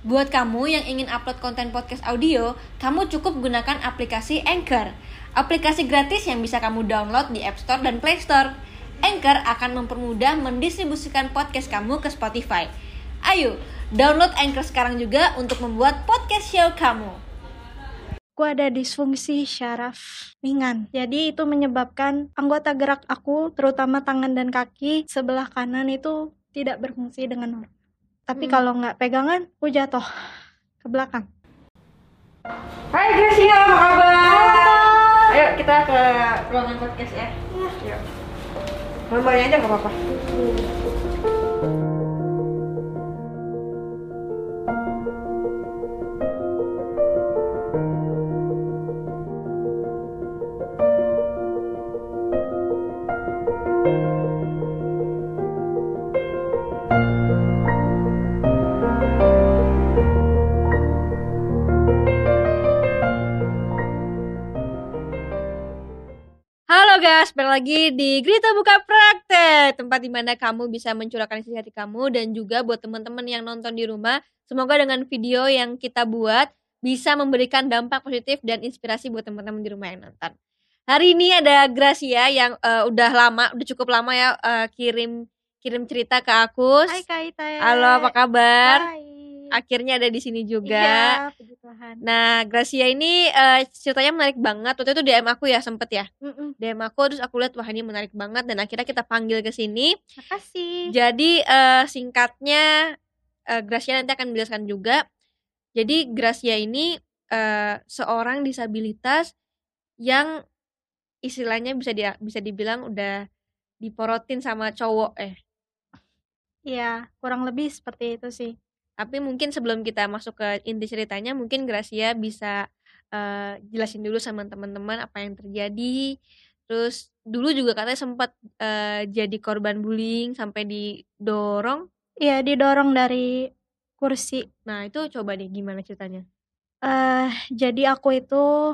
Buat kamu yang ingin upload konten podcast audio, kamu cukup gunakan aplikasi Anchor. Aplikasi gratis yang bisa kamu download di App Store dan Play Store. Anchor akan mempermudah mendistribusikan podcast kamu ke Spotify. Ayo, download Anchor sekarang juga untuk membuat podcast show kamu. Aku ada disfungsi syaraf ringan. Jadi itu menyebabkan anggota gerak aku, terutama tangan dan kaki sebelah kanan itu tidak berfungsi dengan normal. Tapi Hmm. kalau nggak pegangan, aku jatuh ke belakang. Hai Gracia, apa kabar? Ayo kita ke ruangan podcast ya. Iya. Gambarnya aja nggak apa-apa. Guys, balik lagi di Grita Buka Praktek Tempat di mana kamu bisa mencurahkan isi hati kamu Dan juga buat teman-teman yang nonton di rumah Semoga dengan video yang kita buat Bisa memberikan dampak positif dan inspirasi buat teman-teman di rumah yang nonton Hari ini ada Gracia yang eh, udah lama, udah cukup lama ya eh, kirim kirim cerita ke aku. Hai Kak Ita. Halo, apa kabar? Hai. Akhirnya ada di sini juga. Iya, puji Tuhan. Nah, Gracia ini eh, ceritanya menarik banget. Waktu itu DM aku ya sempet ya. Mm-mm. DM aku terus aku lihat wah ini menarik banget dan akhirnya kita panggil ke sini. Makasih. Jadi eh, singkatnya eh, Gracia nanti akan menjelaskan juga. Jadi Gracia ini eh, seorang disabilitas yang istilahnya bisa dia bisa dibilang udah diporotin sama cowok eh. Iya, kurang lebih seperti itu sih. Tapi mungkin sebelum kita masuk ke inti ceritanya mungkin Gracia bisa eh, jelasin dulu sama teman-teman apa yang terjadi. Terus dulu juga katanya sempat eh, jadi korban bullying sampai didorong. Iya, didorong dari kursi. Nah, itu coba deh gimana ceritanya? eh jadi aku itu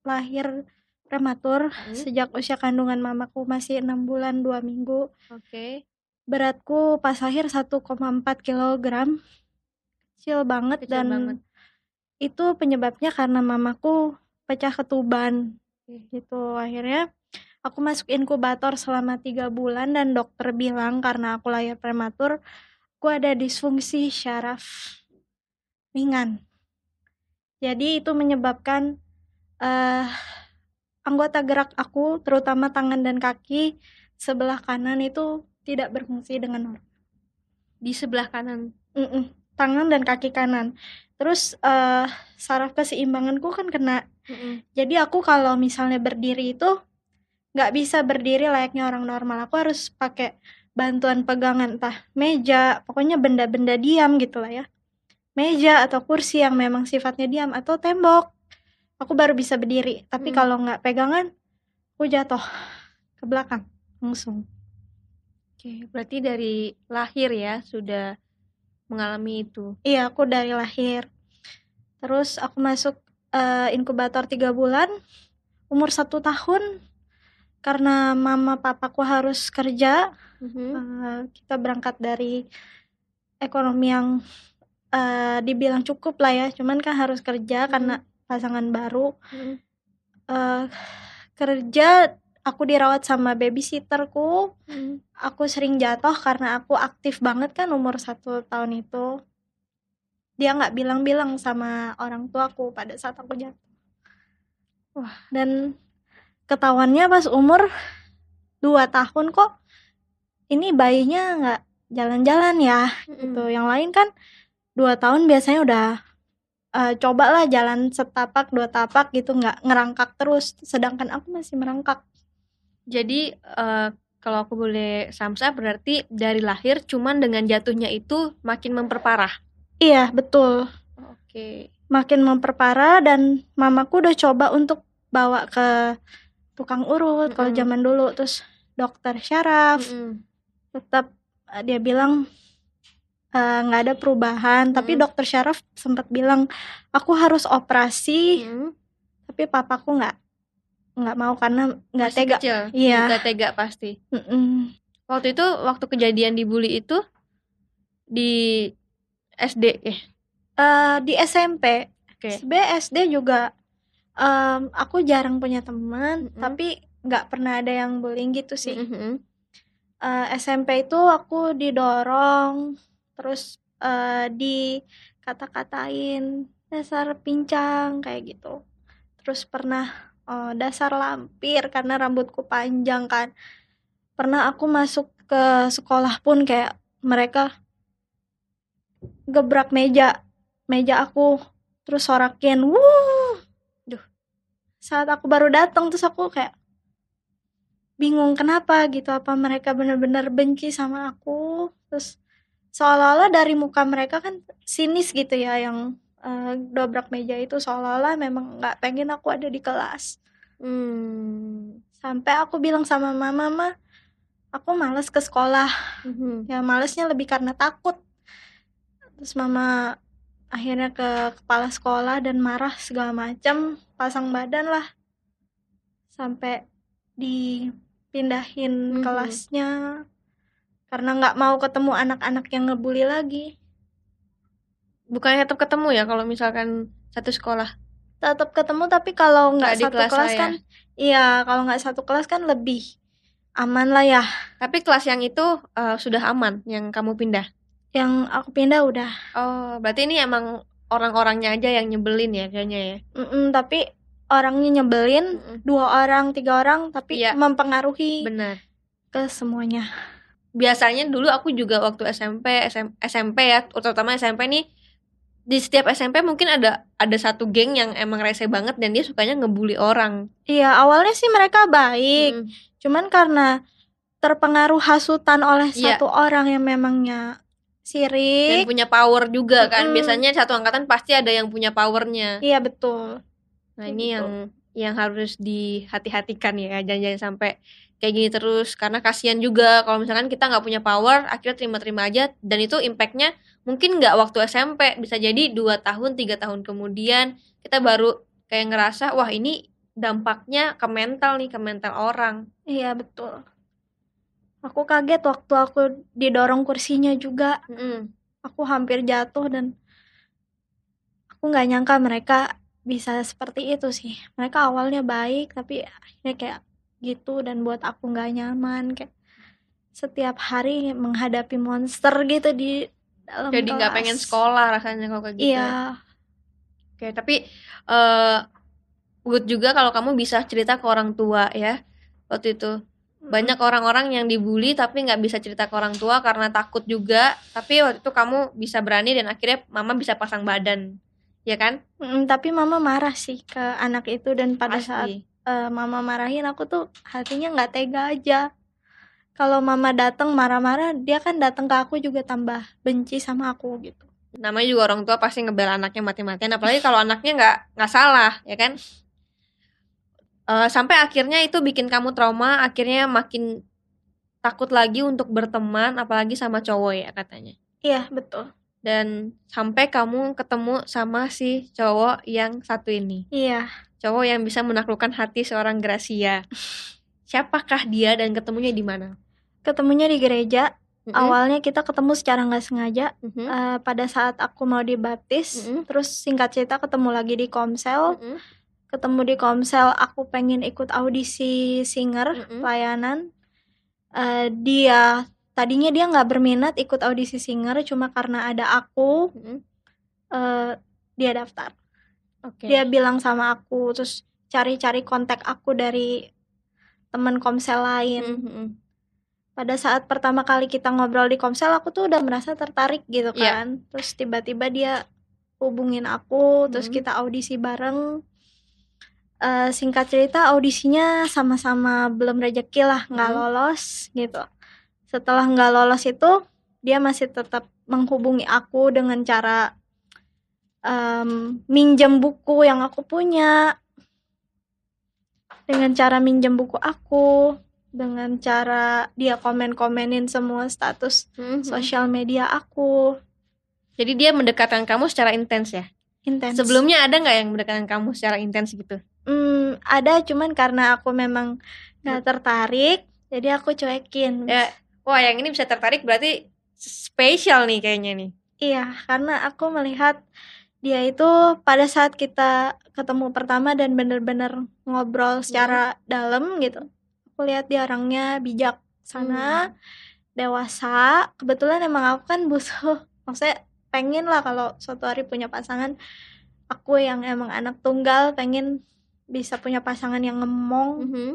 lahir prematur Hmm. sejak usia kandungan mamaku masih enam bulan dua minggu. Oke. Beratku pas lahir 1,4 kilogram, kecil banget Kecil dan banget. itu penyebabnya karena mamaku pecah ketuban. Oke. Gitu akhirnya aku masuk inkubator selama tiga bulan dan dokter bilang karena aku lahir prematur, aku ada disfungsi syaraf ringan. Jadi itu menyebabkan eh anggota gerak aku, terutama tangan dan kaki sebelah kanan itu tidak berfungsi dengan normal. Di sebelah kanan. Mm-mm, tangan dan kaki kanan. Terus eh saraf keseimbanganku kan kena. Mm-mm. Jadi aku kalau misalnya berdiri itu nggak bisa berdiri layaknya orang normal. Aku harus pakai bantuan pegangan entah meja, pokoknya benda-benda diam gitu lah ya. Meja atau kursi yang memang sifatnya diam atau tembok. Aku baru bisa berdiri. Tapi Mm. kalau nggak pegangan, aku jatuh ke belakang langsung. Oke, berarti dari lahir ya sudah mengalami itu. Iya, aku dari lahir. Terus aku masuk eh, inkubator tiga bulan, umur satu tahun, karena mama papaku harus kerja. Mhm. eh, kita berangkat dari ekonomi yang eh, dibilang cukup lah ya, cuman kan harus kerja Mhm. karena pasangan baru. Mhm. eh kerja, aku dirawat sama babysitterku. Mhm. Aku sering jatuh karena aku aktif banget kan umur satu tahun itu. Dia nggak bilang-bilang sama orang tuaku pada saat aku jatuh. Wah, dan ketahuannya pas umur 2 tahun kok ini bayinya nggak jalan-jalan ya Mhm. gitu. Yang lain kan 2 tahun biasanya udah eh, cobalah jalan setapak dua tapak gitu nggak ngerangkak terus sedangkan aku masih merangkak Jadi eh, kalau aku boleh samsa berarti dari lahir cuman dengan jatuhnya itu makin memperparah. iya betul Oke. makin memperparah dan mamaku udah coba untuk bawa ke tukang urut kalau Mm-mm. zaman dulu terus dokter syaraf Mm-mm. tetap eh, dia bilang eh, nggak ada perubahan tapi Mm. dokter syaraf sempat bilang aku harus operasi Mm. tapi papaku nggak nggak mau karena nggak tega kecil. Iya. Nggak tega pasti. Mm-mm. Waktu itu waktu kejadian dibully itu di SD eh Eh, di SMP. Oke. Sebenarnya SD juga em, aku jarang punya teman, Mm-mm. tapi nggak pernah ada yang bullying gitu sih. Mhm. Eh, SMP itu aku didorong, terus eh, dikata-katain dasar pincang kayak gitu. Terus pernah eh, dasar lampir karena rambutku panjang kan. Pernah aku masuk ke sekolah pun kayak mereka gebrak meja meja aku terus sorakin wuh! Duh. Saat aku baru datang terus aku kayak bingung kenapa gitu? Apa mereka benar-benar benci sama aku? Terus seolah-olah dari muka mereka kan sinis gitu ya yang eh, dobrak meja itu seolah-olah memang nggak pengen aku ada di kelas Hmm. sampai aku bilang sama mama mah aku males ke sekolah Mhm. ya malesnya lebih karena takut terus mama akhirnya ke kepala sekolah dan marah segala macam pasang badan lah sampai dipindahin Mhm. kelasnya karena nggak mau ketemu anak-anak yang ngebully lagi Bukannya tetap ketemu ya kalau misalkan satu sekolah? tetap ketemu tapi kalau Nggak di satu kelas kelas lah ya? kan iya kalau nggak satu kelas kan lebih aman lah ya Tapi kelas yang itu eh, sudah aman yang kamu pindah. yang aku pindah udah Oh, berarti ini emang orang-orangnya aja yang nyebelin ya kayaknya ya. Mm-mm, tapi orangnya nyebelin Mm-mm. dua orang tiga orang tapi Iya. mempengaruhi Benar. ke semuanya Biasanya dulu aku juga waktu SMP, SM SMP ya, terutama SMP nih di setiap SMP mungkin ada ada satu geng yang emang rese banget dan dia sukanya ngebully orang. Iya, awalnya sih mereka baik, Mm. cuman karena terpengaruh hasutan oleh Iya. satu orang yang memangnya Dan sirik. punya power juga kan. Biasanya satu angkatan pasti ada yang punya powernya. Iya, betul. Nah, ini Gitu. yang yang harus dihati-hatikan ya, jangan-jangan sampai kayak gini terus karena kasihan juga kalau misalkan kita nggak punya power, akhirnya terima-terima aja dan itu impactnya mungkin nggak waktu SMP, bisa jadi dua tahun, tiga tahun kemudian kita baru kayak ngerasa wah ini dampaknya ke mental nih, ke mental orang. Iya, betul. Aku kaget waktu aku didorong kursinya juga. Mm-mm. Aku hampir jatuh dan aku nggak nyangka mereka bisa seperti itu sih. Mereka awalnya baik, tapi akhirnya kayak gitu dan buat aku nggak nyaman kayak setiap hari menghadapi monster gitu di dalam Jadi nggak pengen sekolah rasanya kalau kayak gitu. ya. Iya, Oke, tapi eh good juga kalau kamu bisa cerita ke orang tua ya. Waktu itu banyak orang-orang yang dibully tapi nggak bisa cerita ke orang tua karena takut juga. Tapi waktu itu kamu bisa berani dan akhirnya mama bisa pasang badan, ya kan? Mm, tapi mama marah sih ke anak itu dan pada saat Eh, mama marahin aku tuh hatinya nggak tega aja. Kalau mama datang marah-marah, dia kan datang ke aku juga tambah benci sama aku gitu. Namanya juga orang tua pasti ngebela anaknya mati-matian, apalagi kalau anaknya nggak nggak salah, ya kan? Eh, sampai akhirnya itu bikin kamu trauma, akhirnya makin takut lagi untuk berteman, apalagi sama cowok ya katanya. Iya, betul. Dan sampai kamu ketemu sama si cowok yang satu ini. Iya. Cowok yang bisa menaklukkan hati seorang Gracia. Siapakah dia dan ketemunya di mana? Ketemunya di gereja. Mm-mm, Awalnya kita ketemu secara nggak sengaja. mhm, Eh, pada saat aku mau dibaptis, Mm-mm. terus singkat cerita ketemu lagi di Komsel. mm-mm, Ketemu di Komsel, aku pengen ikut audisi singer mm-mm. pelayanan. Eh, dia tadinya dia nggak berminat ikut audisi singer, cuma karena ada aku, Mm-mm. eh, dia daftar. Oke. Dia bilang sama aku, terus cari-cari kontak aku dari teman Komsel lain. Mhm, pada saat pertama kali kita ngobrol di Komsel aku tuh udah merasa tertarik gitu Iya. kan terus tiba-tiba dia hubungin aku terus Mhm. kita audisi bareng Eh, singkat cerita audisinya sama-sama belum rezeki lah nggak Mhm. lolos gitu setelah nggak lolos itu dia masih tetap menghubungi aku dengan cara em, minjem buku yang aku punya dengan cara minjem buku aku dengan cara dia komen-komenin semua status mhm. sosial media aku Jadi dia mendekatkan kamu secara intens ya. intens Sebelumnya ada nggak yang mendekatkan kamu secara intens gitu? Hmm, ada cuman karena aku memang nggak tertarik jadi aku cuekin Ya, wah yang ini bisa tertarik berarti spesial nih kayaknya nih. Iya, karena aku melihat dia itu pada saat kita ketemu pertama dan bener-bener ngobrol Mhm. secara dalam gitu, aku lihat dia orangnya bijaksana, Mmm. dewasa. Kebetulan emang aku kan butuh maksudnya pengen lah kalau suatu hari punya pasangan, aku yang emang anak tunggal pengen bisa punya pasangan yang ngemong, Mhm.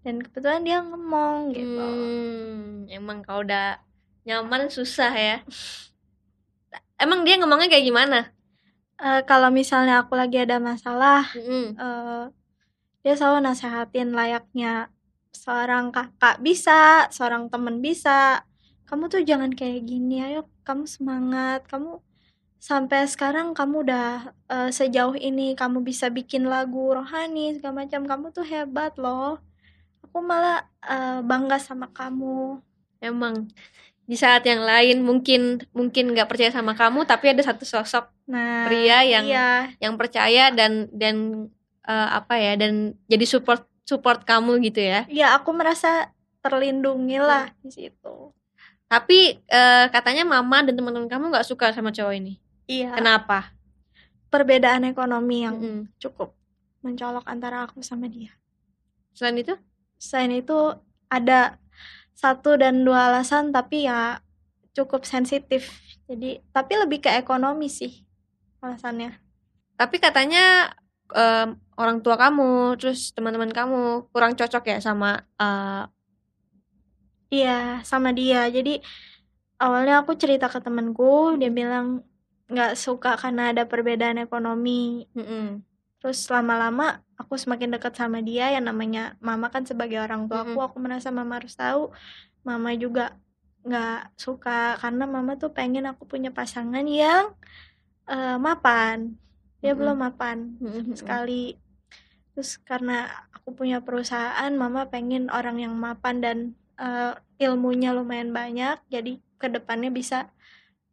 dan kebetulan dia ngemong gitu. Mmm, emang kalau udah nyaman susah ya. Emang dia ngomongnya kayak gimana? Eee, kalau misalnya aku lagi ada masalah, Mhm. eee, dia selalu nasehatin layaknya seorang kakak bisa, seorang temen bisa, "Kamu tuh jangan kayak gini, ayo kamu semangat, kamu sampai sekarang kamu udah, eee, sejauh ini, kamu bisa bikin lagu rohani segala macam, kamu tuh hebat loh. Aku malah, eee, bangga sama kamu." Emang, di saat yang lain mungkin mungkin nggak percaya sama kamu, tapi ada satu sosok Nah, pria yang iya. yang percaya dan dan, eee, apa ya, dan jadi support support kamu gitu ya. Iya, aku merasa terlindungi lah Mmm. di situ. Tapi, eee, katanya mama dan teman-teman kamu nggak suka sama cowok ini? Iya. Kenapa? Perbedaan ekonomi yang Mhm. cukup mencolok antara aku sama dia. Selain itu? Selain itu ada 1 dan 2 alasan, tapi ya cukup sensitif. Jadi tapi lebih ke ekonomi sih alasannya. Tapi katanya, mmm, orang tua kamu, terus teman-teman kamu kurang cocok ya sama, eee Iya, sama dia. Jadi awalnya aku cerita ke temenku, dia bilang nggak suka karena ada perbedaan ekonomi. Mhm. Terus lama-lama aku semakin dekat sama dia, yang namanya mama kan sebagai orang tuaku, Mhm. aku merasa mama harus tahu. Mama juga nggak suka karena mama tuh pengen aku punya pasangan yang, eee, mapan. Dia belum Mhm. mapan Mhm sama mhm. sekali. Terus karena aku punya perusahaan, mama pengen orang yang mapan dan, eee, ilmunya lumayan banyak, jadi ke depannya bisa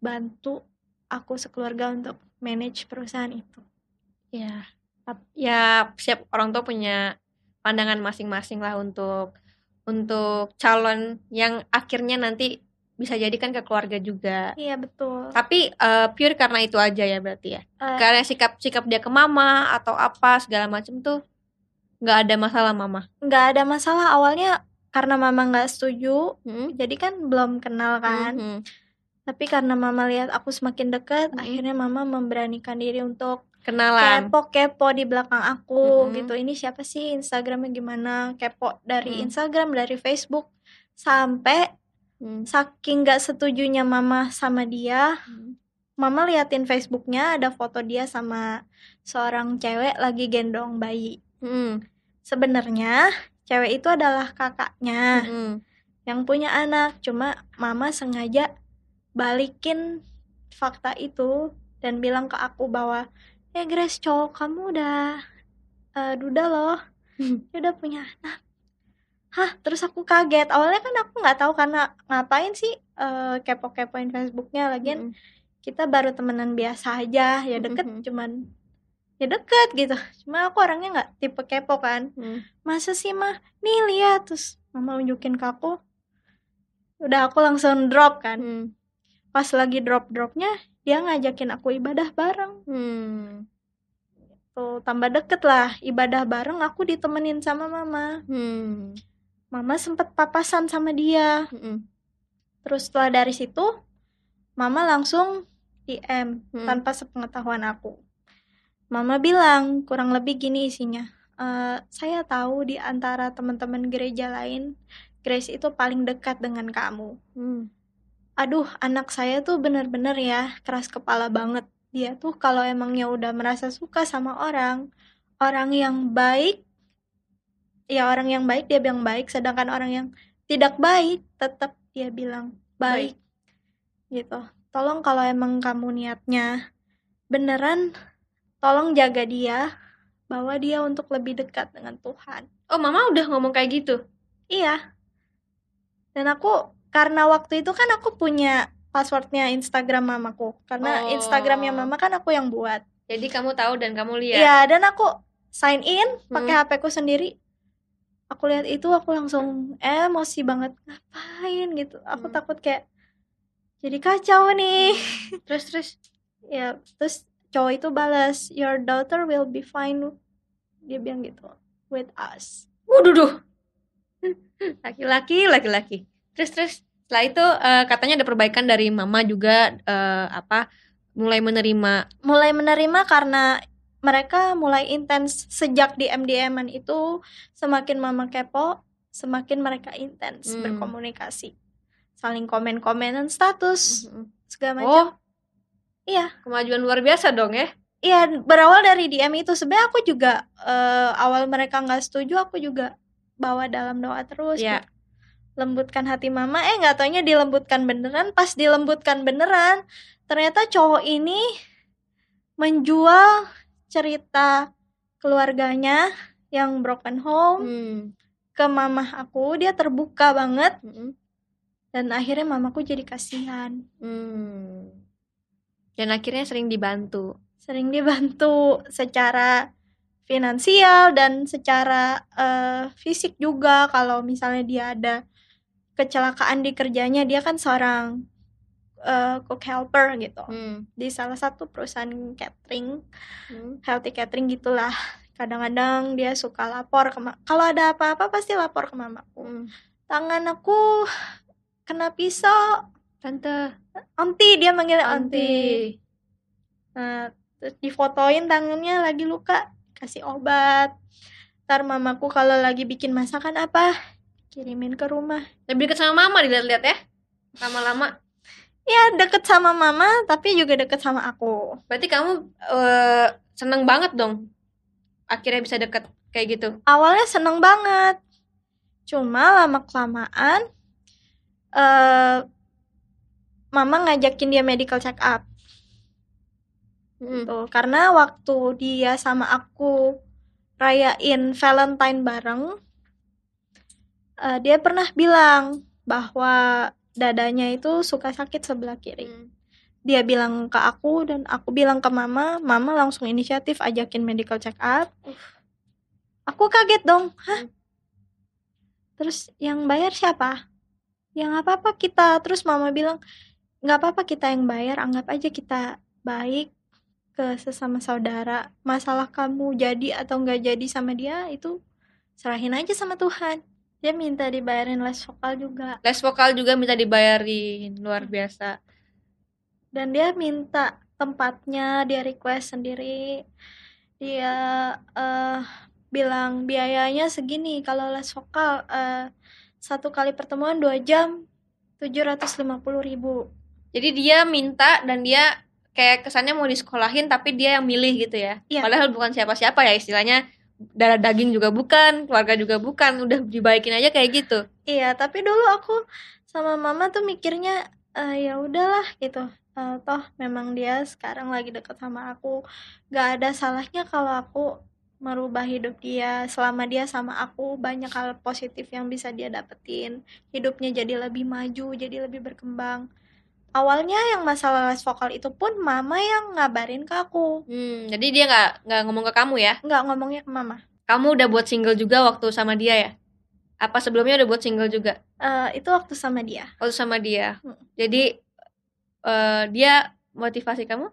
bantu aku sekeluarga untuk manage perusahaan itu. Iya. Ya setiap orang tua punya pandangan masing-masing lah untuk untuk calon yang akhirnya nanti bisa jadi kan ke keluarga juga. Iya, betul. Tapi, eee, pure karena itu aja ya berarti ya? Eee Karena sikap sikap dia ke mama atau apa segala macem tuh nggak ada masalah mama? Nggak ada masalah, awalnya karena mama nggak setuju, Mhm. jadi kan belum kenal kan. mhm. Tapi karena mama lihat aku semakin dekat, Mhm. akhirnya mama memberanikan diri untuk Kenalan? kepo-kepo di belakang aku Mhm. gitu, "Ini siapa sih, Instagram-nya gimana?" Kepo dari Mmm. Instagram, dari Facebook, sampai Mmm. saking nggak setujunya mama sama dia, Mhm. mama liatin Facebook-nya ada foto dia sama seorang cewek lagi gendong bayi. Mhm. Sebenarnya cewek itu adalah kakaknya Mhm. yang punya anak, cuma mama sengaja balikin fakta itu dan bilang ke aku bahwa, "Eh, Grace, cowok kamu udah, eee, duda loh, dia udah punya anak." Hah? Terus aku kaget, awalnya kan aku nggak tahu karena ngapain sih, eee, kepo-kepoin Facebook-nya, lagian Mhm. kita baru temenan biasa aja, ya Mhm deket mhm. cuman ya deket gitu, cuma aku orangnya nggak tipe kepo kan. Mhm. "Masa sih, Mah? Nih lihat." Terus mama unjukin ke aku. Udah aku langsung drop kan. Mhm. Pas lagi drop-dropnya, dia ngajakin aku ibadah bareng. Mmm. Tuh, tambah deket lah, ibadah bareng aku ditemenin sama mama. Mmm. Mama sempet papasan sama dia. Mhm. Terus setelah dari situ, mama langsung DM Mhm. tanpa sepengetahuan aku. Mama bilang, kurang lebih gini isinya, eee, "Saya tahu di antara teman-teman gereja lain, Grace itu paling dekat dengan kamu. Mmm. Aduh, anak saya tuh bener-bener ya keras kepala banget. Dia tuh kalau emangnya udah merasa suka sama orang, orang yang baik ya orang yang baik dia bilang baik, sedangkan orang yang tidak baik tetap dia bilang baik." Gitu. "Tolong kalau emang kamu niatnya beneran, tolong jaga dia, bawa dia untuk lebih dekat dengan Tuhan." Oh, mama udah ngomong kayak gitu? Iya. Dan aku karena waktu itu kan aku punya password-nya Instagram mamaku, karena Instagram-nya Oh. mama kan aku yang buat. Jadi kamu tahu dan kamu lihat? Iya, dan aku sign in pakai Hmm. HP-ku sendiri. Aku lihat itu aku langsung emosi banget, ngapain gitu. Aku Hmm. takut kayak jadi kacau nih Terus terus ya terus cowok itu balas your daughter will be fine dia bilang gitu with us Waduh duh. Laki-laki, laki-laki. Terus terus setelah itu eh, katanya ada perbaikan dari mama juga eh, apa mulai menerima mulai menerima karena mereka mulai intens sejak di MDM-an itu semakin mama kepo semakin mereka intens Hmm. berkomunikasi saling komen-komenan status segala macam Oh, iya kemajuan luar biasa dong ya. iya berawal dari DM itu sebenarnya aku juga eh, awal mereka nggak setuju aku juga bawa dalam doa terus Iya. gitu. Lembutkan hati mama eh nggak taunya dilembutkan beneran pas dilembutkan beneran ternyata cowok ini menjual cerita keluarganya yang broken home Hmm. ke mamah aku dia terbuka banget Mm-mm. dan akhirnya mamaku jadi kasihan Hmm. Dan akhirnya sering dibantu. sering dibantu secara finansial dan secara eh, fisik juga kalau misalnya dia ada kecelakaan di kerjanya dia kan seorang eh, cook helper gitu Hmm. di salah satu perusahaan catering Hmm. healthy catering gitulah kadang-kadang dia suka lapor ke kalau ada apa-apa pasti lapor ke mamaku Hmm. tangan aku kena pisau Tante, onti dia manggilnya onti Anti. Nah, terus difotoin tangannya lagi luka, kasih obat. Ntar mamaku kalau lagi bikin masakan apa, kirimin ke rumah. Lebih dekat sama mama dilihat-lihat ya. Lama-lama. Ya, deket sama mama, tapi juga deket sama aku. Berarti kamu eh, seneng banget dong. Akhirnya bisa deket kayak gitu. Awalnya seneng banget. Cuma lama-kelamaan, eh mama ngajakin dia medical check up. Hmm. Tuh, karena waktu dia sama aku rayain Valentine bareng, eh, dia pernah bilang bahwa dadanya itu suka sakit sebelah kiri. Hmm. Dia bilang ke aku dan aku bilang ke mama, mama langsung inisiatif ajakin medical check up. Aku kaget dong, hah? Terus yang bayar siapa? Yang apa-apa kita. Terus mama bilang, nggak apa-apa kita yang bayar, anggap aja kita baik ke sesama saudara. Masalah kamu jadi atau nggak jadi sama dia itu serahin aja sama Tuhan. Dia minta dibayarin les vokal juga. Les vokal juga minta dibayarin. Luar biasa. Dan dia minta tempatnya, dia request sendiri. Dia eh, bilang biayanya segini kalau les vokal eh, satu kali pertemuan dua jam 750.000 ribu. Jadi dia minta dan dia kayak kesannya mau disekolahin tapi dia yang milih gitu ya. Iya. Padahal bukan siapa-siapa ya istilahnya darah daging juga bukan, keluarga juga bukan, udah dibaikin aja kayak gitu. Iya, tapi dulu aku sama mama tuh mikirnya eh, ya udahlah gitu. Eh, toh memang dia sekarang lagi deket sama aku. Gak ada salahnya kalau aku merubah hidup dia. Selama dia sama aku banyak hal positif yang bisa dia dapetin. Hidupnya jadi lebih maju, jadi lebih berkembang. Awalnya yang masalah les vokal itu pun mama yang ngabarin ke aku. Hmm, jadi dia nggak nggak ngomong ke kamu ya? Nggak ngomongnya ke mama. Kamu udah buat single juga waktu sama dia ya? Apa sebelumnya udah buat single juga? Eh, itu waktu sama dia. Waktu sama dia. Hmm. Jadi eh, dia motivasi kamu?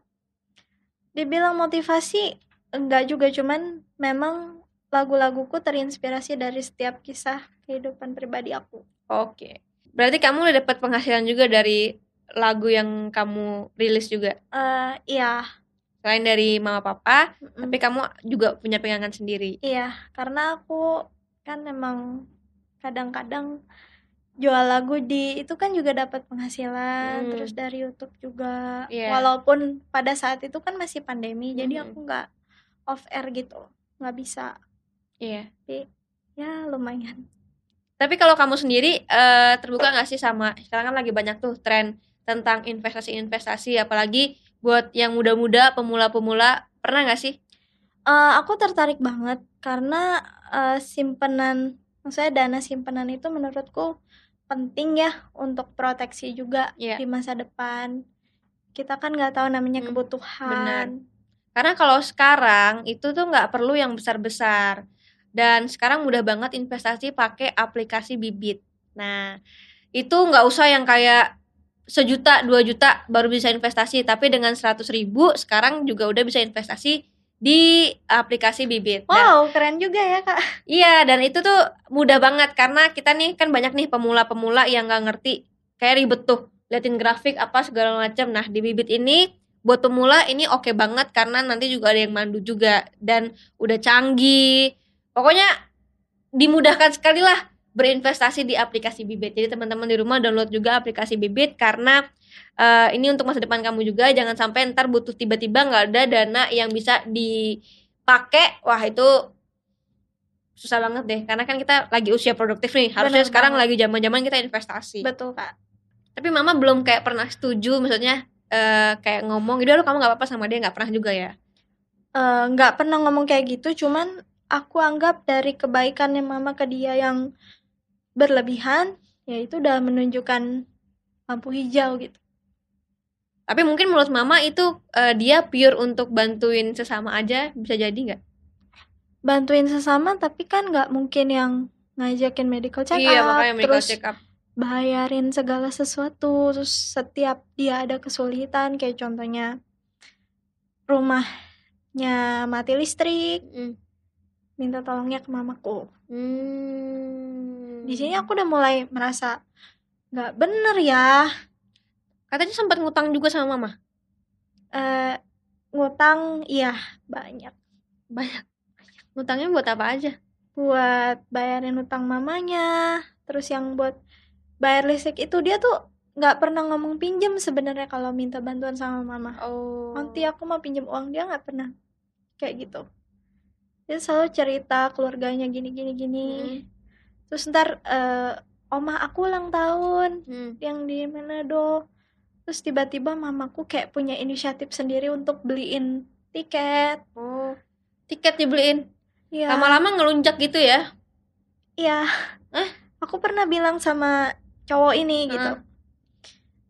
Dibilang motivasi enggak juga cuman memang lagu-laguku terinspirasi dari setiap kisah kehidupan pribadi aku. Oke. Berarti kamu udah dapat penghasilan juga dari lagu yang kamu rilis juga. Eh iya, Selain dari mama papa, mm-mm. tapi kamu juga punya pegangan sendiri. iya karena aku kan memang kadang-kadang jual lagu di itu kan juga dapat penghasilan Hmm. terus dari YouTube juga Iya. walaupun pada saat itu kan masih pandemi jadi Mhm. aku nggak off air gitu nggak bisa Iya. ya lumayan Tapi kalau kamu sendiri eh, terbuka nggak sih sama sekarang kan lagi banyak tuh tren tentang investasi-investasi, apalagi buat yang muda-muda, pemula-pemula, pernah nggak sih? Eh, aku tertarik banget karena eh, simpenan, maksudnya dana simpenan itu menurutku penting ya untuk proteksi juga Iya. di masa depan. Kita kan nggak tahu namanya Hmm, kebutuhan. Karena kalau sekarang itu tuh nggak perlu yang besar-besar. Dan sekarang mudah banget investasi pakai aplikasi bibit. Nah, itu nggak usah yang kayak sejuta dua juta baru bisa investasi tapi dengan seratus ribu sekarang juga udah bisa investasi di aplikasi bibit. Dan- Wow, keren juga ya kak. Iya, dan itu tuh mudah banget karena kita nih kan banyak nih pemula-pemula yang nggak ngerti kayak ribet tuh liatin grafik apa segala macam. Nah di bibit ini buat pemula ini oke banget karena nanti juga ada yang mandu juga dan udah canggih. Pokoknya dimudahkan sekali lah berinvestasi di aplikasi bibit. Jadi teman-teman di rumah download juga aplikasi bibit karena eh, ini untuk masa depan kamu juga. Jangan sampai ntar butuh tiba-tiba nggak ada dana yang bisa dipakai. Wah itu susah banget deh karena kan kita lagi usia produktif nih harusnya Bener sekarang banget. lagi zaman zaman kita investasi Betul kak. tapi mama belum kayak pernah setuju maksudnya eh, kayak ngomong gitu kamu nggak apa-apa sama dia nggak pernah juga ya Eh, nggak pernah ngomong kayak gitu, cuman aku anggap dari kebaikannya mama ke dia yang berlebihan, ya itu udah menunjukkan lampu hijau gitu. tapi mungkin menurut mama itu eh, dia pure untuk bantuin sesama aja bisa jadi nggak Bantuin sesama, tapi kan nggak mungkin yang ngajakin medical check iya up, makanya medical terus check up bayarin segala sesuatu, terus setiap dia ada kesulitan, kayak contohnya rumahnya mati listrik, Mm. Minta tolongnya ke mamaku. Hmm. Di sini aku udah mulai merasa nggak bener ya. katanya sempat ngutang juga sama mama? Eh ngutang iya banyak. Banyak ngutangnya buat apa aja? Buat bayarin utang mamanya terus yang buat bayar listrik itu dia tuh nggak pernah ngomong pinjem sebenarnya kalau minta bantuan sama mama. Oh. Nanti aku mau pinjem uang dia nggak pernah. Kayak gitu dia selalu cerita keluarganya gini gini gini Hmm. terus ntar eh, omah aku ulang tahun Hmm. yang di Manado terus tiba-tiba mamaku kayak punya inisiatif sendiri untuk beliin tiket oh tiket dibeliin Iya. lama-lama ngelunjak gitu ya Iya. Eh? Aku pernah bilang sama cowok ini gitu. Heeh.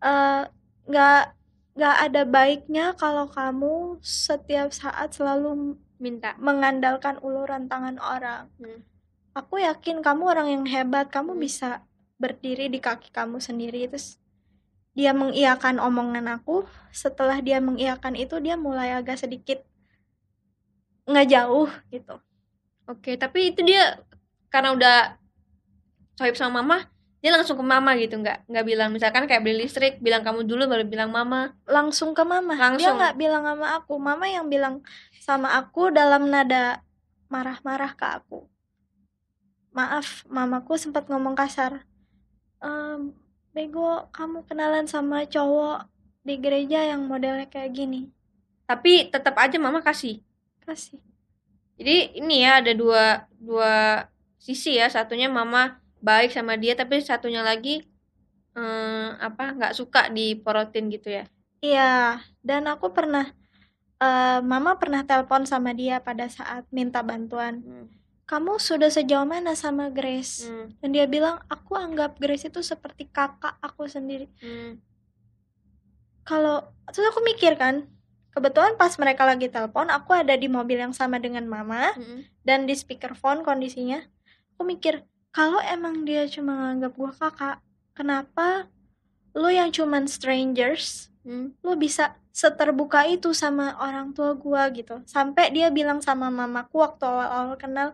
Eh, nggak nggak ada baiknya kalau kamu setiap saat selalu minta mengandalkan uluran tangan orang. Hmm. Aku yakin kamu orang yang hebat, kamu Hmm. bisa berdiri di kaki kamu sendiri. Terus dia mengiyakan omongan aku. Setelah dia mengiyakan itu, dia mulai agak sedikit nggak jauh gitu. Oke, tapi itu dia karena udah sohib sama mama, dia langsung ke mama gitu, nggak nggak bilang misalkan kayak beli listrik, bilang kamu dulu baru bilang mama. langsung ke mama. Dia Langsung. nggak bilang sama aku. Mama yang bilang sama aku dalam nada marah-marah ke aku. Maaf, mamaku sempat ngomong kasar. Ehm, bego, kamu kenalan sama cowok di gereja yang modelnya kayak gini. Tapi tetap aja mama kasih. Kasih. Jadi ini ya ada dua dua sisi ya, satunya mama baik sama dia, tapi satunya lagi eh, apa nggak suka diporotin gitu ya. Iya, dan aku pernah, eh, mama pernah telepon sama dia pada saat minta bantuan. Hmm. Kamu sudah sejauh mana sama Grace? Hmm. Dan dia bilang, aku anggap Grace itu seperti kakak aku sendiri. Hmm. Kalau terus aku mikir kan, kebetulan pas mereka lagi telepon, aku ada di mobil yang sama dengan mama Hmm. dan di speakerphone kondisinya. Aku mikir, kalau emang dia cuma nganggap gua kakak, kenapa lu yang cuman strangers, Hmm. lu bisa seterbuka itu sama orang tua gua gitu. Sampai dia bilang sama mamaku waktu awal-awal kenal,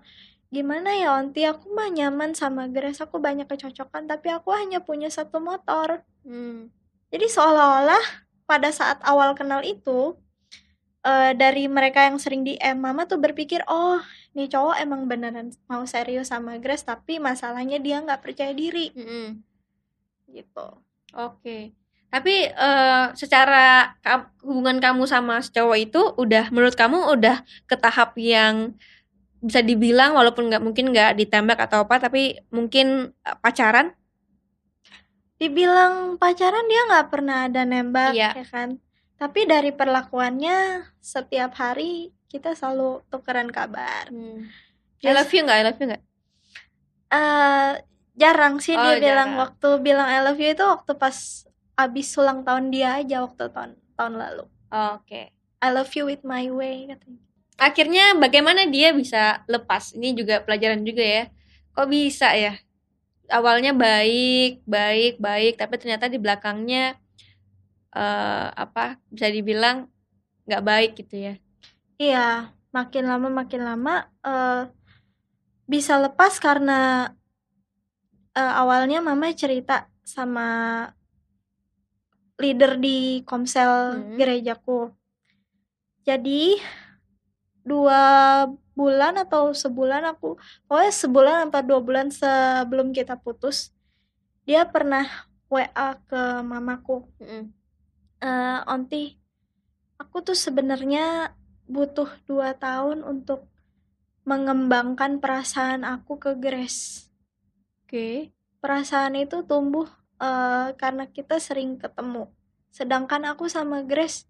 gimana ya onti aku mah nyaman sama Grace, aku banyak kecocokan, tapi aku hanya punya satu motor. Hmm. Jadi seolah-olah pada saat awal kenal itu eh, dari mereka yang sering DM mama tuh berpikir oh nih cowok emang beneran mau serius sama Grace tapi masalahnya dia nggak percaya diri Hmm. gitu. Oke. Tapi eh, secara ka- hubungan kamu sama si cowok itu udah menurut kamu udah ke tahap yang bisa dibilang walaupun nggak mungkin nggak ditembak atau apa tapi mungkin eh, pacaran? Dibilang pacaran dia nggak pernah ada nembak Iya. ya kan. Tapi dari perlakuannya setiap hari kita selalu tukeran kabar. I love you nggak? I love you nggak? eh jarang sih Oh, dia bilang jarang. waktu bilang I love you itu waktu pas abis ulang tahun dia aja waktu tahun tahun lalu. Oke. I love you with my way katanya. Akhirnya bagaimana dia bisa lepas? Ini juga pelajaran juga ya. Kok bisa ya? Awalnya baik, baik, baik, tapi ternyata di belakangnya eh, apa bisa dibilang nggak baik gitu ya Iya, makin lama makin lama eh, bisa lepas karena eh, awalnya mama cerita sama leader di komsel Hmm. gerejaku. Jadi dua bulan atau sebulan aku, pokoknya sebulan atau dua bulan sebelum kita putus, dia pernah WA ke mamaku. Mm-mm. eh Onti, aku tuh sebenarnya butuh dua tahun untuk mengembangkan perasaan aku ke Grace. oke Perasaan itu tumbuh eh, karena kita sering ketemu. Sedangkan aku sama Grace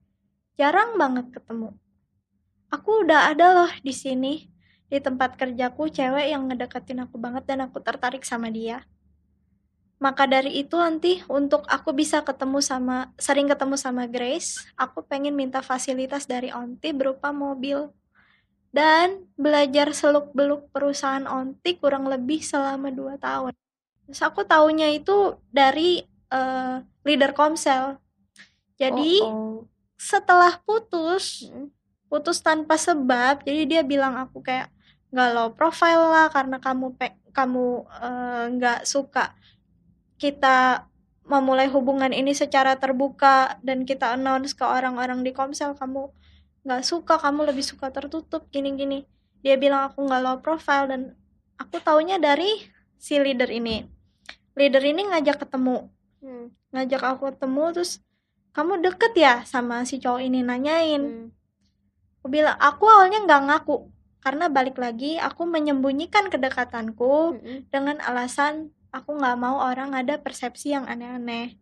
jarang banget ketemu. Aku udah ada loh di sini di tempat kerjaku cewek yang ngedeketin aku banget dan aku tertarik sama dia. Maka dari itu nanti untuk aku bisa ketemu sama sering ketemu sama Grace, aku pengen minta fasilitas dari Onti berupa mobil dan belajar seluk-beluk perusahaan Onti kurang lebih selama 2 tahun. Terus aku taunya itu dari eh, leader Komsel. Jadi Oh, oh. setelah putus, putus tanpa sebab, jadi dia bilang aku kayak nggak low profile lah karena kamu pe kamu eh, nggak suka kita memulai hubungan ini secara terbuka dan kita announce ke orang-orang di Komsel kamu nggak suka, kamu lebih suka tertutup gini-gini. Dia bilang aku nggak low profile dan aku taunya dari si leader ini. Leader ini ngajak ketemu, Hmm. ngajak aku ketemu terus kamu deket ya sama si cowok ini nanyain. Hmm. Aku bilang aku awalnya nggak ngaku karena balik lagi aku menyembunyikan kedekatanku Mm-mm. dengan alasan aku nggak mau orang ada persepsi yang aneh-aneh.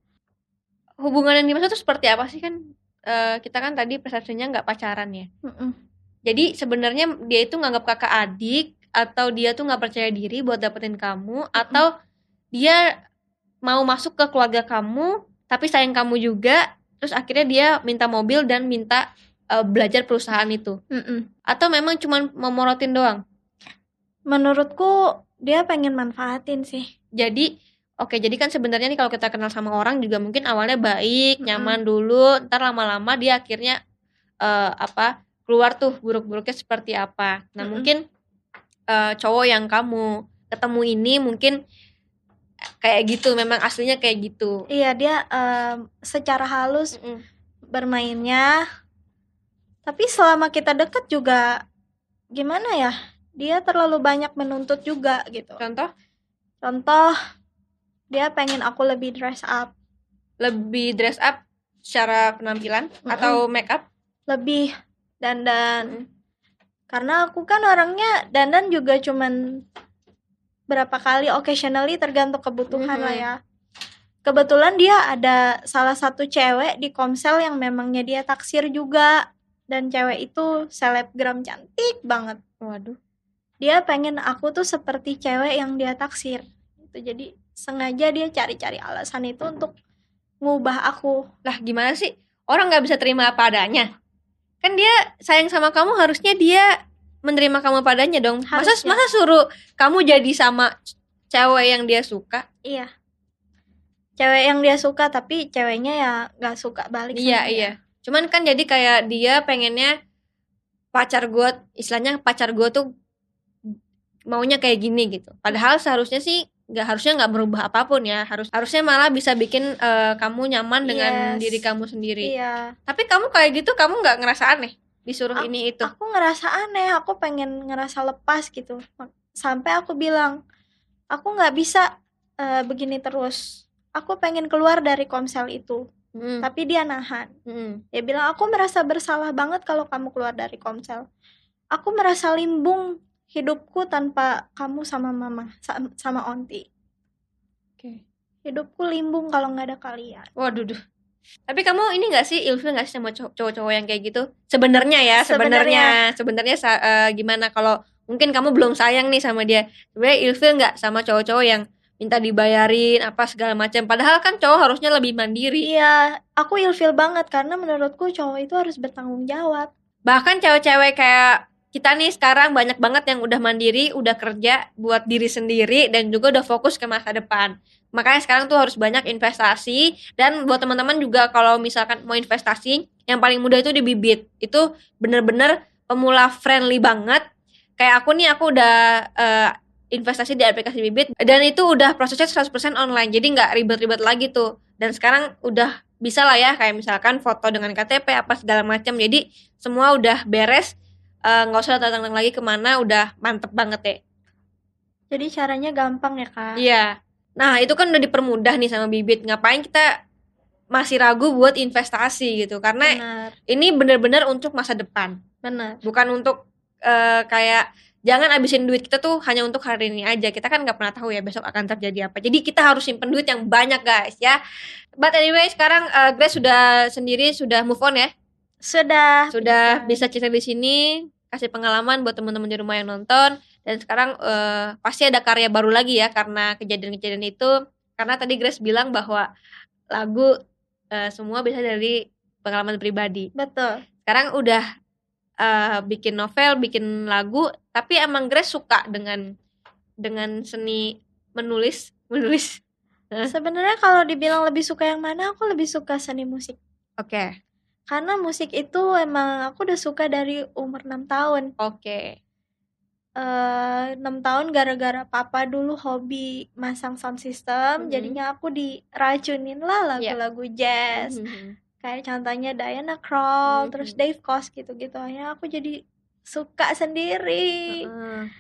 hubungan yang dimaksud itu seperti apa sih kan eh, kita kan tadi persepsinya nggak pacaran ya Mm-mm. jadi sebenarnya dia itu nganggap kakak adik atau dia tuh nggak percaya diri buat dapetin kamu atau dia mau masuk ke keluarga kamu tapi sayang kamu juga terus akhirnya dia minta mobil dan minta eh, belajar perusahaan itu Mm-mm. atau memang cuma memorotin doang Menurutku dia pengen manfaatin sih. jadi oke jadi kan sebenarnya nih kalau kita kenal sama orang juga mungkin awalnya baik nyaman dulu ntar lama-lama dia akhirnya eh, apa keluar tuh buruk-buruknya seperti apa nah Mm-mm. mungkin eh, cowok yang kamu ketemu ini mungkin kayak gitu memang aslinya kayak gitu Iya dia em, secara halus Mm-mm. bermainnya, tapi selama kita deket juga gimana ya? Dia terlalu banyak menuntut juga gitu. contoh Contoh dia pengen aku lebih dress up, lebih dress up secara penampilan Mm-mm. atau make up lebih dandan. Mm. Karena aku kan orangnya dandan juga cuman berapa kali occasionally tergantung kebutuhan lah Mhm. ya. Kebetulan dia ada salah satu cewek di Komsel yang memangnya dia taksir juga dan cewek itu selebgram cantik banget. waduh Dia pengen aku tuh seperti cewek yang dia taksir. Itu jadi sengaja dia cari-cari alasan itu untuk ngubah aku. lah gimana sih orang nggak bisa terima apa adanya kan dia sayang sama kamu harusnya dia menerima kamu padanya dong masa Harusnya. masa suruh kamu jadi sama cewek yang dia suka Iya. Cewek yang dia suka tapi ceweknya ya nggak suka balik sama iya dia. iya cuman kan jadi kayak dia pengennya pacar gue istilahnya pacar gue tuh maunya kayak gini gitu padahal seharusnya sih nggak harusnya nggak berubah apa pun ya harus harusnya malah bisa bikin eh, kamu nyaman dengan Yes. diri kamu sendiri Iya. tapi kamu kayak gitu kamu nggak ngerasa aneh disuruh Ak- ini itu Aku ngerasa aneh, aku pengen ngerasa lepas gitu. Sampai aku bilang, aku nggak bisa eh, begini terus. Aku pengen keluar dari komsel itu. Mm, Tapi dia nahan. mm. Dia bilang, aku merasa bersalah banget kalau kamu keluar dari komsel. Aku merasa limbung hidupku tanpa kamu sama mama, sa- sama onti. Oke. Hidupku limbung kalau nggak ada kalian. Waduh, duh. Tapi kamu ini gak sih ilfil gak sih sama cow- cowok-cowok yang kayak gitu? Sebenarnya ya, sebenarnya, sebenarnya eh, gimana kalau mungkin kamu belum sayang nih sama dia, sebenarnya ilfil nggak sama cowok-cowok yang minta dibayarin apa segala macam? Padahal kan cowok harusnya lebih mandiri. Iya, aku ilfil banget karena menurutku cowok itu harus bertanggung jawab. Bahkan cewek-cewek kayak kita nih sekarang banyak banget yang udah mandiri, udah kerja buat diri sendiri dan juga udah fokus ke masa depan. Makanya sekarang tuh harus banyak investasi dan buat teman-teman juga kalau misalkan mau investasi, yang paling mudah itu di bibit. Itu bener-bener pemula friendly banget. Kayak aku nih aku udah uh, investasi di aplikasi bibit dan itu udah prosesnya 100% online. Jadi nggak ribet-ribet lagi tuh. Dan sekarang udah bisa lah ya kayak misalkan foto dengan KTP apa segala macam. Jadi semua udah beres nggak uh, usah datang lagi ke mana udah mantep banget ya. Jadi caranya gampang ya kak? Iya. Nah itu kan udah dipermudah nih sama bibit. Ngapain kita masih ragu buat investasi gitu? Karena bener. ini bener-bener untuk masa depan. Benar. Bukan untuk uh, kayak jangan abisin duit kita tuh hanya untuk hari ini aja. Kita kan nggak pernah tahu ya besok akan terjadi apa. Jadi kita harus simpen duit yang banyak guys ya. But anyway sekarang uh, Grace sudah sendiri sudah move on ya sudah. Sudah bisa, cerita di sini, kasih pengalaman buat teman-teman di rumah yang nonton dan sekarang uh, pasti ada karya baru lagi ya karena kejadian-kejadian itu. Karena tadi Grace bilang bahwa lagu uh, semua bisa dari pengalaman pribadi. Betul. Sekarang udah uh, bikin novel, bikin lagu, tapi emang Grace suka dengan dengan seni menulis, menulis. Sebenarnya kalau dibilang lebih suka yang mana, aku lebih suka seni musik. Oke. Okay. Karena musik itu emang aku udah suka dari umur 6 tahun. Oke. Uh, 6 tahun gara-gara papa dulu hobi masang sound system, -hmm. jadinya aku diracunin lah iya. lagu-lagu yeah. jazz. -hmm. Kayak contohnya Diana Krall, -hmm. terus Dave Koz gitu-gitu. Ya aku jadi suka sendiri. -hmm.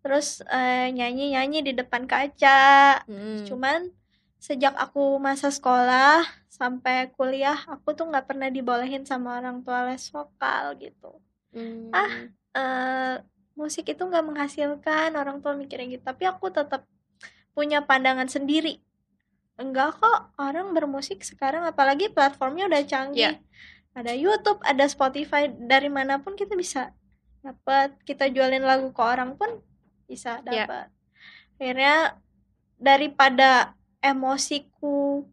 Terus uh, nyanyi-nyanyi di depan kaca. -hmm. Cuman sejak aku masa sekolah sampai kuliah aku tuh nggak pernah dibolehin sama orang tua les vokal gitu hmm. ah uh, musik itu nggak menghasilkan orang tua mikirnya gitu tapi aku tetap punya pandangan sendiri enggak kok orang bermusik sekarang apalagi platformnya udah canggih yeah. ada YouTube ada Spotify dari mana pun kita bisa dapat kita jualin lagu ke orang pun bisa iya. dapat yeah. akhirnya daripada emosiku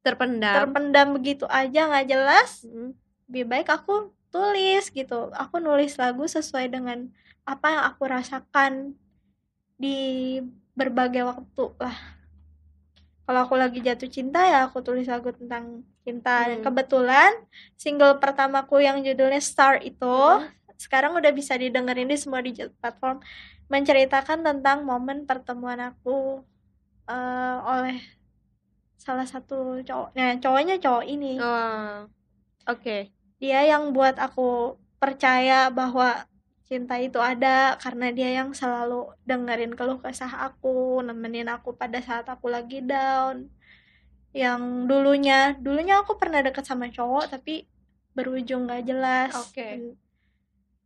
terpendam terpendam begitu aja nggak jelas hmm. lebih baik aku tulis gitu aku nulis lagu sesuai dengan apa yang aku rasakan di berbagai waktu lah kalau aku lagi jatuh cinta ya aku tulis lagu tentang cinta hmm. dan kebetulan single pertamaku yang judulnya Star itu hmm. sekarang udah bisa didengerin di semua digital platform menceritakan tentang momen pertemuan aku uh, oleh salah satu cowok nah cowoknya cowok ini oh, oke okay. dia yang buat aku percaya bahwa cinta itu ada karena dia yang selalu dengerin keluh kesah aku nemenin aku pada saat aku lagi down yang dulunya dulunya aku pernah deket sama cowok tapi berujung gak jelas okay.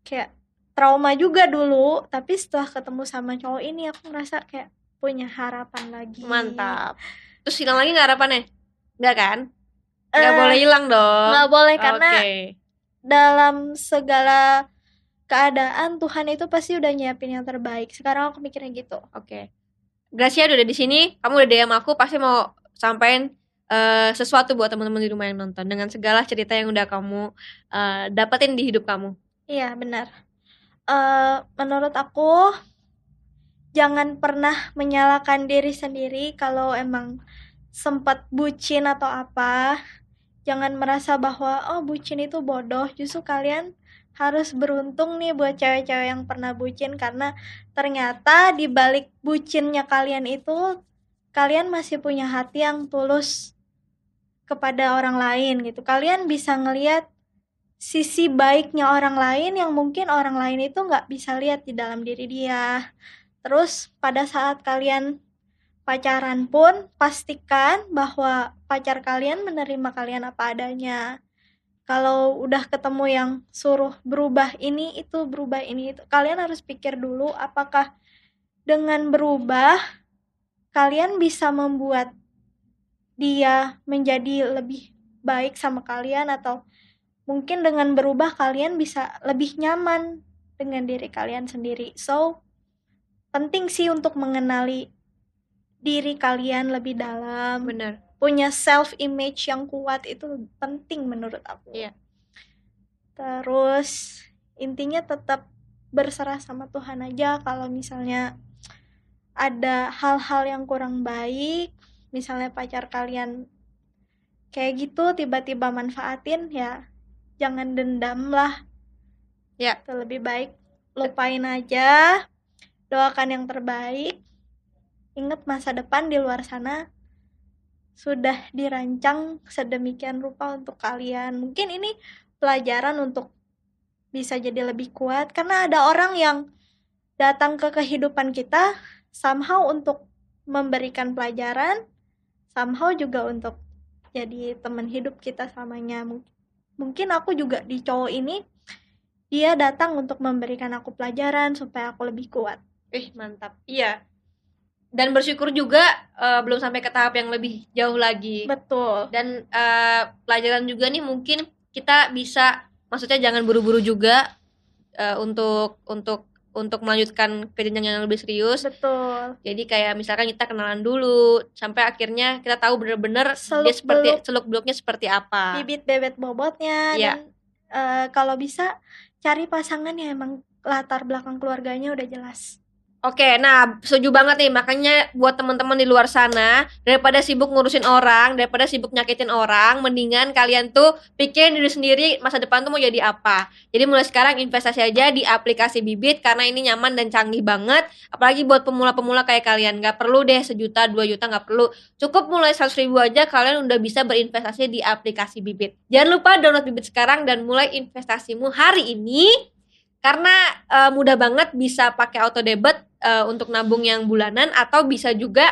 kayak trauma juga dulu tapi setelah ketemu sama cowok ini aku ngerasa kayak punya harapan lagi. Mantap. Terus hilang lagi nggak harapannya? Nggak kan? Nggak uh, boleh hilang dong. nggak boleh karena dalam segala keadaan Tuhan itu pasti udah nyiapin yang terbaik. Sekarang aku mikirnya gitu. Oke. Okay. Gracia udah di sini kamu udah DM aku pasti mau sampaikan uh, sesuatu buat teman-teman di rumah yang nonton dengan segala cerita yang udah kamu uh, dapetin di hidup kamu. Iya benar. Uh, menurut aku jangan pernah menyalahkan diri sendiri kalau emang sempat bucin atau apa. Jangan merasa bahwa oh bucin itu bodoh. Justru kalian harus beruntung nih buat cewek-cewek yang pernah bucin karena ternyata di balik bucinnya kalian itu kalian masih punya hati yang tulus kepada orang lain gitu. Kalian bisa ngelihat sisi baiknya orang lain yang mungkin orang lain itu nggak bisa lihat di dalam diri dia Terus pada saat kalian pacaran pun pastikan bahwa pacar kalian menerima kalian apa adanya. Kalau udah ketemu yang suruh berubah ini itu berubah ini itu, kalian harus pikir dulu apakah dengan berubah kalian bisa membuat dia menjadi lebih baik sama kalian atau mungkin dengan berubah kalian bisa lebih nyaman dengan diri kalian sendiri. So, penting sih untuk mengenali diri kalian lebih dalam. Benar. Punya self image yang kuat itu penting menurut aku. Iya. Terus intinya tetap berserah sama Tuhan aja kalau misalnya ada hal-hal yang kurang baik misalnya pacar kalian kayak gitu tiba-tiba manfaatin ya jangan dendam lah Ya. Itu lebih baik lupain aja doakan yang terbaik. Ingat masa depan di luar sana sudah dirancang sedemikian rupa untuk kalian. Mungkin ini pelajaran untuk bisa jadi lebih kuat karena ada orang yang datang ke kehidupan kita somehow untuk memberikan pelajaran somehow juga untuk jadi teman hidup kita selamanya. Mung- mungkin aku juga di cowok ini dia datang untuk memberikan aku pelajaran supaya aku lebih kuat Ih, mantap. Iya. Dan bersyukur juga eh, belum sampai ke tahap yang lebih jauh lagi. betul Dan eh, pelajaran juga nih mungkin kita bisa maksudnya jangan buru-buru juga eh, untuk untuk untuk melanjutkan ke jenjang yang lebih serius. betul Jadi kayak misalkan kita kenalan dulu sampai akhirnya kita tahu bener-bener dia seperti seluk beluknya seperti apa. bibit bebet bobotnya Iya. dan eh, kalau bisa cari pasangan yang emang latar belakang keluarganya udah jelas Oke, nah setuju banget nih. Makanya buat teman-teman di luar sana, daripada sibuk ngurusin orang, daripada sibuk nyakitin orang, mendingan kalian tuh pikirin diri sendiri masa depan tuh mau jadi apa. Jadi mulai sekarang investasi aja di aplikasi Bibit karena ini nyaman dan canggih banget. Apalagi buat pemula-pemula kayak kalian, nggak perlu deh sejuta, dua juta nggak perlu. Cukup mulai 100 ribu aja kalian udah bisa berinvestasi di aplikasi Bibit. Jangan lupa download Bibit sekarang dan mulai investasimu hari ini karena eh, mudah banget bisa pakai auto debit eh, untuk nabung yang bulanan atau bisa juga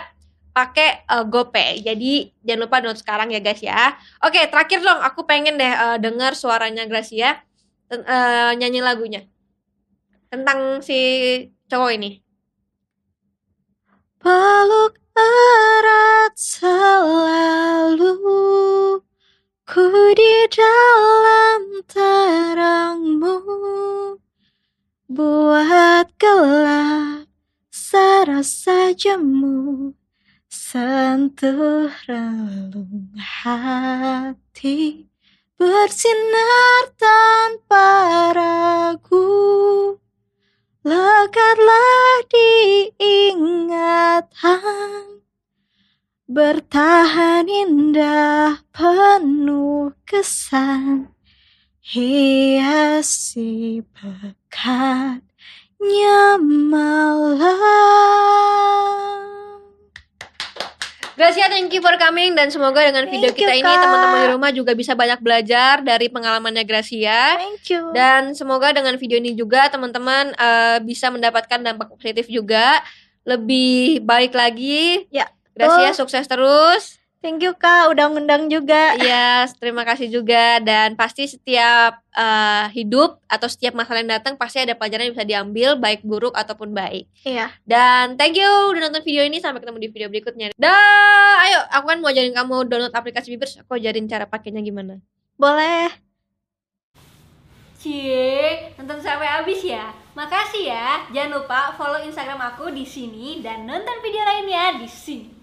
pakai eh, GoPay. Jadi jangan lupa download sekarang ya guys ya. Oke, terakhir dong aku pengen deh eh, dengar suaranya Gracia eh, nyanyi lagunya. Tentang si cowok ini. peluk erat selalu ku di dalam terangmu buat gelap serasa jemu sentuh relung hati bersinar tanpa ragu. Lekatlah diingatan bertahan indah penuh kesan hiasi pekatnya malam Gracia, thank you for coming dan semoga dengan video Thank you, kita ini teman-teman di rumah juga bisa banyak belajar dari pengalamannya Gracia. thank you Dan semoga dengan video ini juga teman-teman eh, bisa mendapatkan dampak positif juga, lebih baik lagi. Ya, Gracia sukses terus. Thank you kak udah ngundang juga Iya, terima kasih juga dan pasti setiap eh, hidup atau setiap masalah yang datang pasti ada pelajaran yang bisa diambil baik buruk ataupun baik. iya Dan thank you udah nonton video ini sampai ketemu di video berikutnya. Dah, ayo aku kan mau ajarin kamu download aplikasi Bibers, aku ajarin cara pakainya gimana. boleh Cie, nonton sampai habis ya. Makasih ya. Jangan lupa follow Instagram aku di sini dan nonton video lainnya di sini.